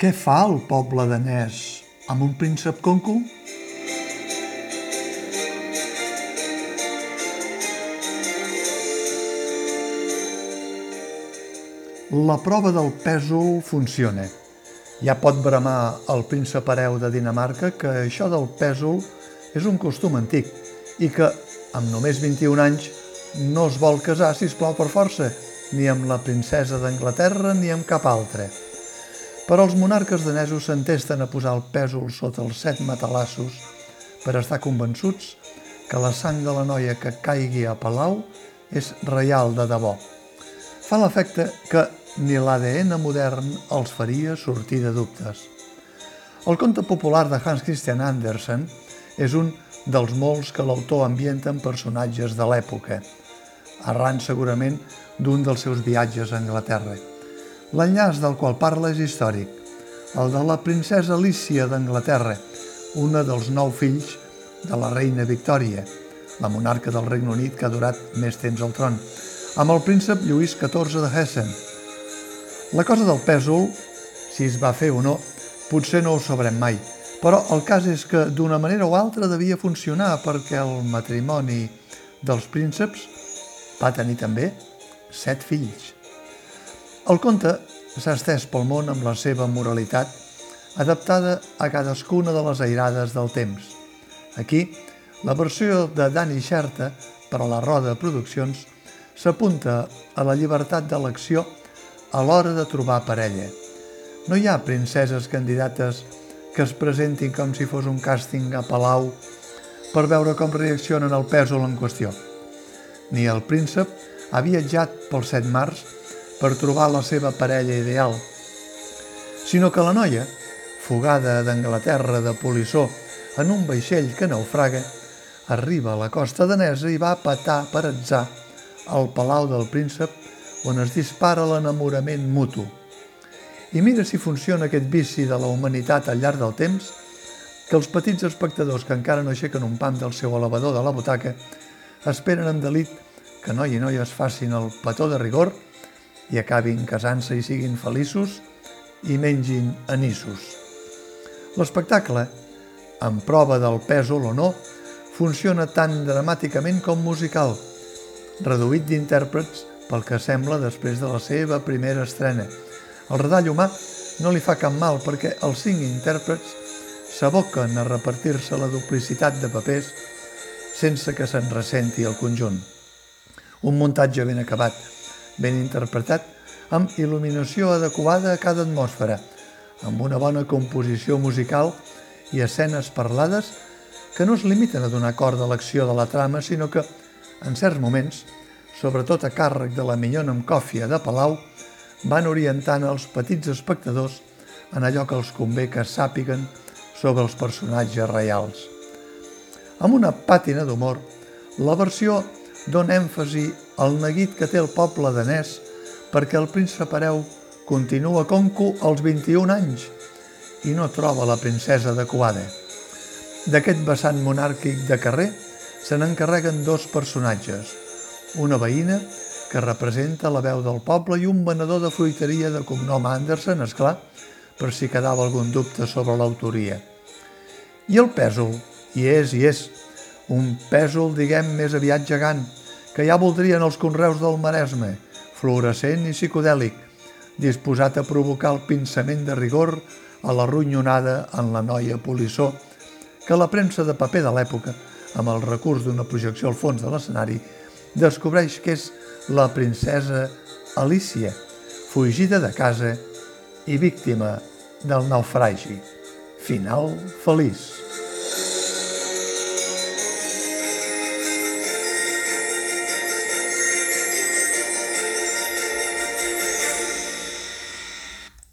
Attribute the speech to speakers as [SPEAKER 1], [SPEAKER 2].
[SPEAKER 1] Què fa el poble danès amb un príncep concu? La prova del pèsol funciona. Ja pot bramar el príncep hereu de Dinamarca que això del pèsol és un costum antic i que, amb només 21 anys, no es vol casar, si plau per força, ni amb la princesa d'Anglaterra ni amb cap altre. Però els monarques danesos s'entesten a posar el pèsol sota els set matalassos per estar convençuts que la sang de la noia que caigui a Palau és reial de debò. Fa l'efecte que ni l'ADN modern els faria sortir de dubtes. El conte popular de Hans Christian Andersen és un dels molts que l'autor ambienta en personatges de l'època, arran segurament d'un dels seus viatges a Anglaterra. L'enllaç del qual parla és històric, el de la princesa Alicia d'Anglaterra, una dels nou fills de la reina Victòria, la monarca del Regne Unit que ha durat més temps al tron, amb el príncep Lluís XIV de Hessen. La cosa del pèsol, si es va fer o no, potser no ho sabrem mai, però el cas és que d'una manera o altra devia funcionar perquè el matrimoni dels prínceps va tenir també set fills. El conte s'ha estès pel món amb la seva moralitat, adaptada a cadascuna de les airades del temps. Aquí, la versió de Dani Xerta per a la Roda Produccions s'apunta a la llibertat d'elecció a l'hora de trobar parella. No hi ha princeses candidates que es presentin com si fos un càsting a Palau per veure com reaccionen al pèsol en qüestió. Ni el príncep ha viatjat pels set mars per trobar la seva parella ideal, sinó que la noia, fugada d'Anglaterra de polissó en un vaixell que naufraga, arriba a la costa danesa i va patar per atzar al palau del príncep on es dispara l'enamorament mutu. I mira si funciona aquest vici de la humanitat al llarg del temps, que els petits espectadors que encara no aixequen un pam del seu elevador de la butaca esperen amb delit que noi i noia es facin el petó de rigor i acabin casant-se i siguin feliços i mengin anissos. L'espectacle, en prova del pèsol o no, funciona tan dramàticament com musical, reduït d'intèrprets pel que sembla després de la seva primera estrena. El redall humà no li fa cap mal perquè els cinc intèrprets s'aboquen a repartir-se la duplicitat de papers sense que se'n ressenti el conjunt. Un muntatge ben acabat, ben interpretat, amb il·luminació adequada a cada atmosfera, amb una bona composició musical i escenes parlades que no es limiten a donar cor a l'acció de la trama, sinó que, en certs moments, sobretot a càrrec de la minyona amb còfia de Palau, van orientant els petits espectadors en allò que els convé que sàpiguen sobre els personatges reals. Amb una pàtina d'humor, la versió dona èmfasi al neguit que té el poble danès perquè el príncep hereu continua conco als 21 anys i no troba la princesa adequada. D'aquest vessant monàrquic de carrer se n'encarreguen dos personatges, una veïna que representa la veu del poble i un venedor de fruiteria de cognom Anderson, és clar, per si quedava algun dubte sobre l'autoria. I el pèsol, i és, i és, un pèsol, diguem, més aviat gegant, que ja voldrien els conreus del Maresme, fluorescent i psicodèlic, disposat a provocar el pinçament de rigor a la ronyonada en la noia polissó, que la premsa de paper de l'època, amb el recurs d'una projecció al fons de l'escenari, descobreix que és la princesa Alicia, fugida de casa i víctima del naufragi. Final feliç.